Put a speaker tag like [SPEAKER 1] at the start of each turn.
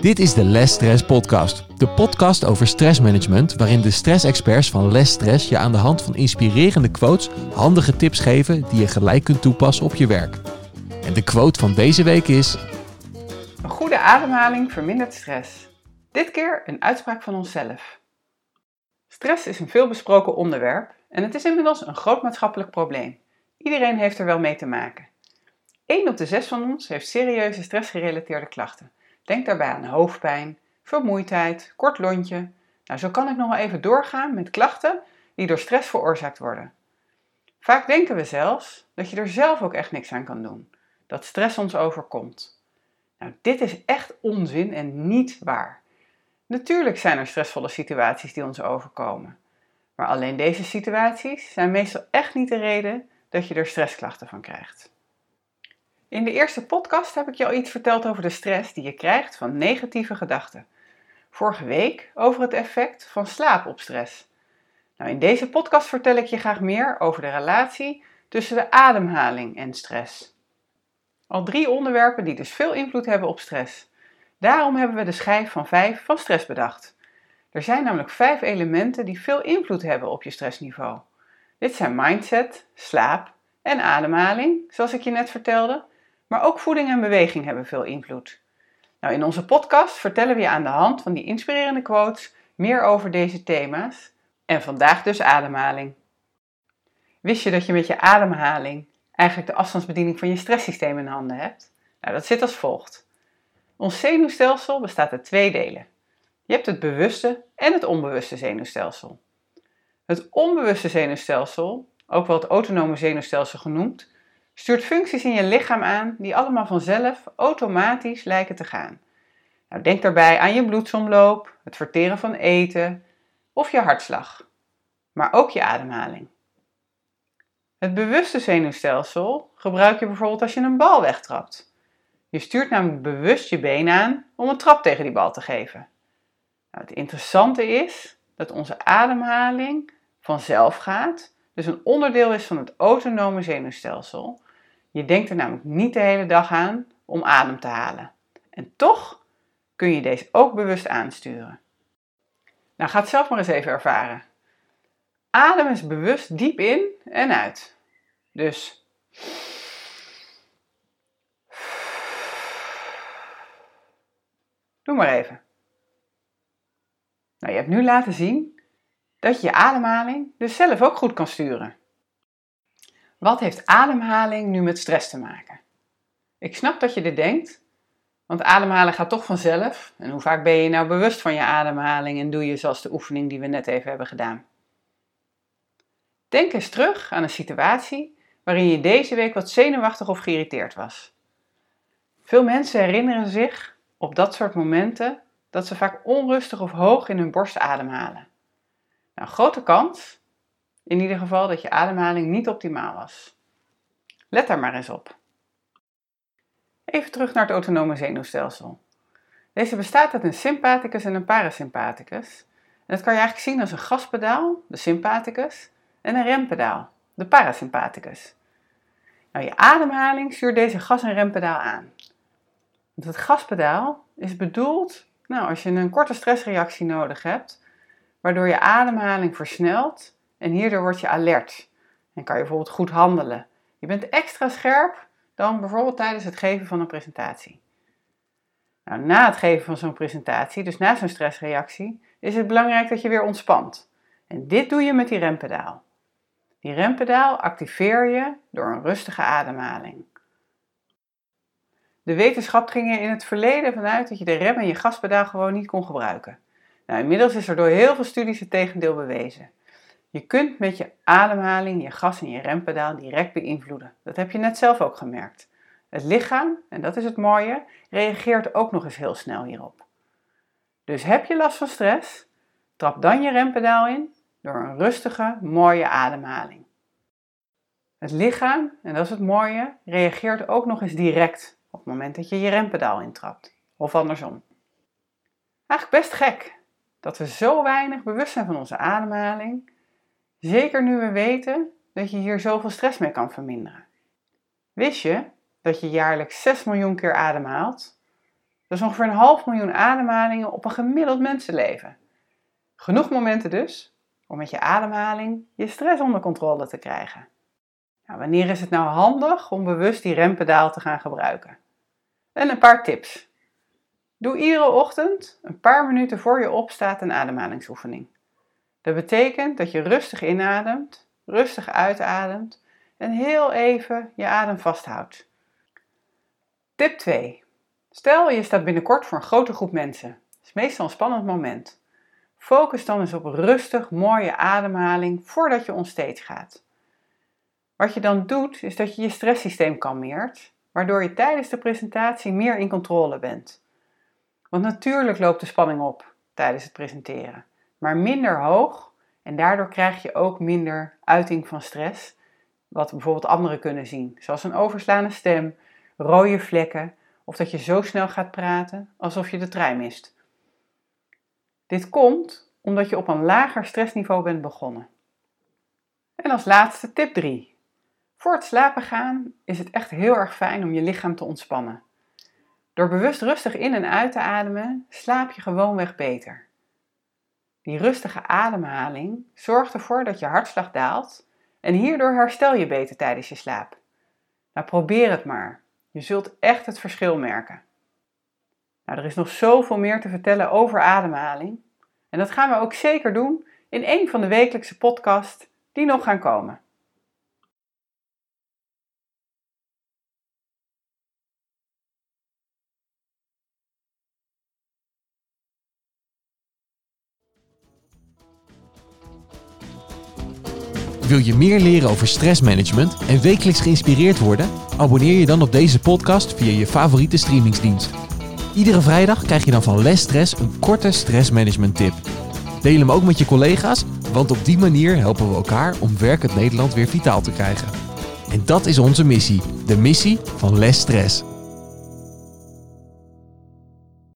[SPEAKER 1] Dit is de Less Stress Podcast. De podcast over stressmanagement, waarin de stressexperts van Less Stress je aan de hand van inspirerende quotes handige tips geven die je gelijk kunt toepassen op je werk. En de quote van deze week is:
[SPEAKER 2] Een goede ademhaling vermindert stress. Dit keer een uitspraak van onszelf. Stress is een veelbesproken onderwerp en het is inmiddels een groot maatschappelijk probleem. Iedereen heeft er wel mee te maken. 1 op de 6 van ons heeft serieuze stressgerelateerde klachten. Denk daarbij aan hoofdpijn, vermoeidheid, kort lontje. Nou, zo kan ik nog wel even doorgaan met klachten die door stress veroorzaakt worden. Vaak denken we zelfs dat je er zelf ook echt niks aan kan doen, dat stress ons overkomt. Nou, dit is echt onzin en niet waar. Natuurlijk zijn er stressvolle situaties die ons overkomen. Maar alleen deze situaties zijn meestal echt niet de reden dat je er stressklachten van krijgt. In de eerste podcast heb ik je al iets verteld over de stress die je krijgt van negatieve gedachten. Vorige week over het effect van slaap op stress. Nou, in deze podcast vertel ik je graag meer over de relatie tussen de ademhaling en stress. Al drie onderwerpen die dus veel invloed hebben op stress. Daarom hebben we de schijf van 5 van stress bedacht. Er zijn namelijk vijf elementen die veel invloed hebben op je stressniveau. Dit zijn mindset, slaap en ademhaling, zoals ik je net vertelde. Maar ook voeding en beweging hebben veel invloed. Nou, in onze podcast vertellen we je aan de hand van die inspirerende quotes meer over deze thema's. En vandaag dus ademhaling. Wist je dat je met je ademhaling eigenlijk de afstandsbediening van je stresssysteem in handen hebt? Nou, dat zit als volgt. Ons zenuwstelsel bestaat uit twee delen. Je hebt het bewuste en het onbewuste zenuwstelsel. Het onbewuste zenuwstelsel, ook wel het autonome zenuwstelsel genoemd, stuurt functies in je lichaam aan die allemaal vanzelf automatisch lijken te gaan. Nou, denk daarbij aan je bloedsomloop, het verteren van eten of je hartslag, maar ook je ademhaling. Het bewuste zenuwstelsel gebruik je bijvoorbeeld als je een bal wegtrapt. Je stuurt namelijk bewust je been aan om een trap tegen die bal te geven. Nou, het interessante is dat onze ademhaling vanzelf gaat, dus een onderdeel is van het autonome zenuwstelsel. Je denkt er namelijk niet de hele dag aan om adem te halen. En toch kun je deze ook bewust aansturen. Nou, ga het zelf maar eens even ervaren. Adem eens bewust diep in en uit. Dus. Doe maar even. Nou, je hebt nu laten zien dat je je ademhaling dus zelf ook goed kan sturen. Wat heeft ademhaling nu met stress te maken? Ik snap dat je dit denkt, want ademhalen gaat toch vanzelf. En hoe vaak ben je nou bewust van je ademhaling en doe je zoals de oefening die we net even hebben gedaan? Denk eens terug aan een situatie waarin je deze week wat zenuwachtig of geïrriteerd was. Veel mensen herinneren zich op dat soort momenten dat ze vaak onrustig of hoog in hun borst ademhalen. Nou, grote kans in ieder geval dat je ademhaling niet optimaal was. Let daar maar eens op. Even terug naar het autonome zenuwstelsel. Deze bestaat uit een sympathicus en een parasympathicus. En dat kan je eigenlijk zien als een gaspedaal, de sympathicus, en een rempedaal, de parasympathicus. Nou, je ademhaling stuurt deze gas- en rempedaal aan. Want het gaspedaal is bedoeld nou, als je een korte stressreactie nodig hebt, waardoor je ademhaling versnelt en hierdoor word je alert en kan je bijvoorbeeld goed handelen. Je bent extra scherp dan bijvoorbeeld tijdens het geven van een presentatie. Nou, na het geven van zo'n presentatie, dus na zo'n stressreactie, is het belangrijk dat je weer ontspant. En dit doe je met die rempedaal. Die rempedaal activeer je door een rustige ademhaling. De wetenschap ging er in het verleden vanuit dat je de rem en je gaspedaal gewoon niet kon gebruiken. Nou, inmiddels is er door heel veel studies het tegendeel bewezen. Je kunt met je ademhaling je gas- en je rempedaal direct beïnvloeden. Dat heb je net zelf ook gemerkt. Het lichaam, en dat is het mooie, reageert ook nog eens heel snel hierop. Dus heb je last van stress? Trap dan je rempedaal in door een rustige, mooie ademhaling. Het lichaam, en dat is het mooie, reageert ook nog eens direct op het moment dat je je rempedaal intrapt. Of andersom. Eigenlijk best gek dat we zo weinig bewust zijn van onze ademhaling Zeker nu we weten dat je hier zoveel stress mee kan verminderen. Wist je dat je jaarlijks 6 miljoen keer ademhaalt? Dat is ongeveer een half miljoen ademhalingen op een gemiddeld mensenleven. Genoeg momenten dus om met je ademhaling je stress onder controle te krijgen. Nou, wanneer is het nou handig om bewust die rempedaal te gaan gebruiken? En een paar tips. Doe iedere ochtend een paar minuten voor je opstaat een ademhalingsoefening. Dat betekent dat je rustig inademt, rustig uitademt en heel even je adem vasthoudt. Tip 2. Stel je staat binnenkort voor een grote groep mensen. Dat is meestal een spannend moment. Focus dan eens op rustig, mooie ademhaling voordat je onstage gaat. Wat je dan doet, is dat je je stresssysteem kalmeert, waardoor je tijdens de presentatie meer in controle bent. Want natuurlijk loopt de spanning op tijdens het presenteren, maar minder hoog en daardoor krijg je ook minder uiting van stress, wat bijvoorbeeld anderen kunnen zien, zoals een overslaande stem, rode vlekken of dat je zo snel gaat praten alsof je de trein mist. Dit komt omdat je op een lager stressniveau bent begonnen. En als laatste tip 3. Voor het slapen gaan is het echt heel erg fijn om je lichaam te ontspannen. Door bewust rustig in en uit te ademen, slaap je gewoonweg beter. Die rustige ademhaling zorgt ervoor dat je hartslag daalt en hierdoor herstel je beter tijdens je slaap. Nou, probeer het maar. Je zult echt het verschil merken. Nou, er is nog zoveel meer te vertellen over ademhaling. En dat gaan we ook zeker doen in een van de wekelijkse podcasts die nog gaan komen.
[SPEAKER 1] Wil je meer leren over stressmanagement en wekelijks geïnspireerd worden? Abonneer je dan op deze podcast via je favoriete streamingsdienst. Iedere vrijdag krijg je dan van Les Stress een korte stressmanagement tip. Deel hem ook met je collega's, want op die manier helpen we elkaar om werkend Nederland weer vitaal te krijgen. En dat is onze missie, de missie van Les Stress.